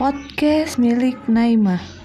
podcast milik Naimah.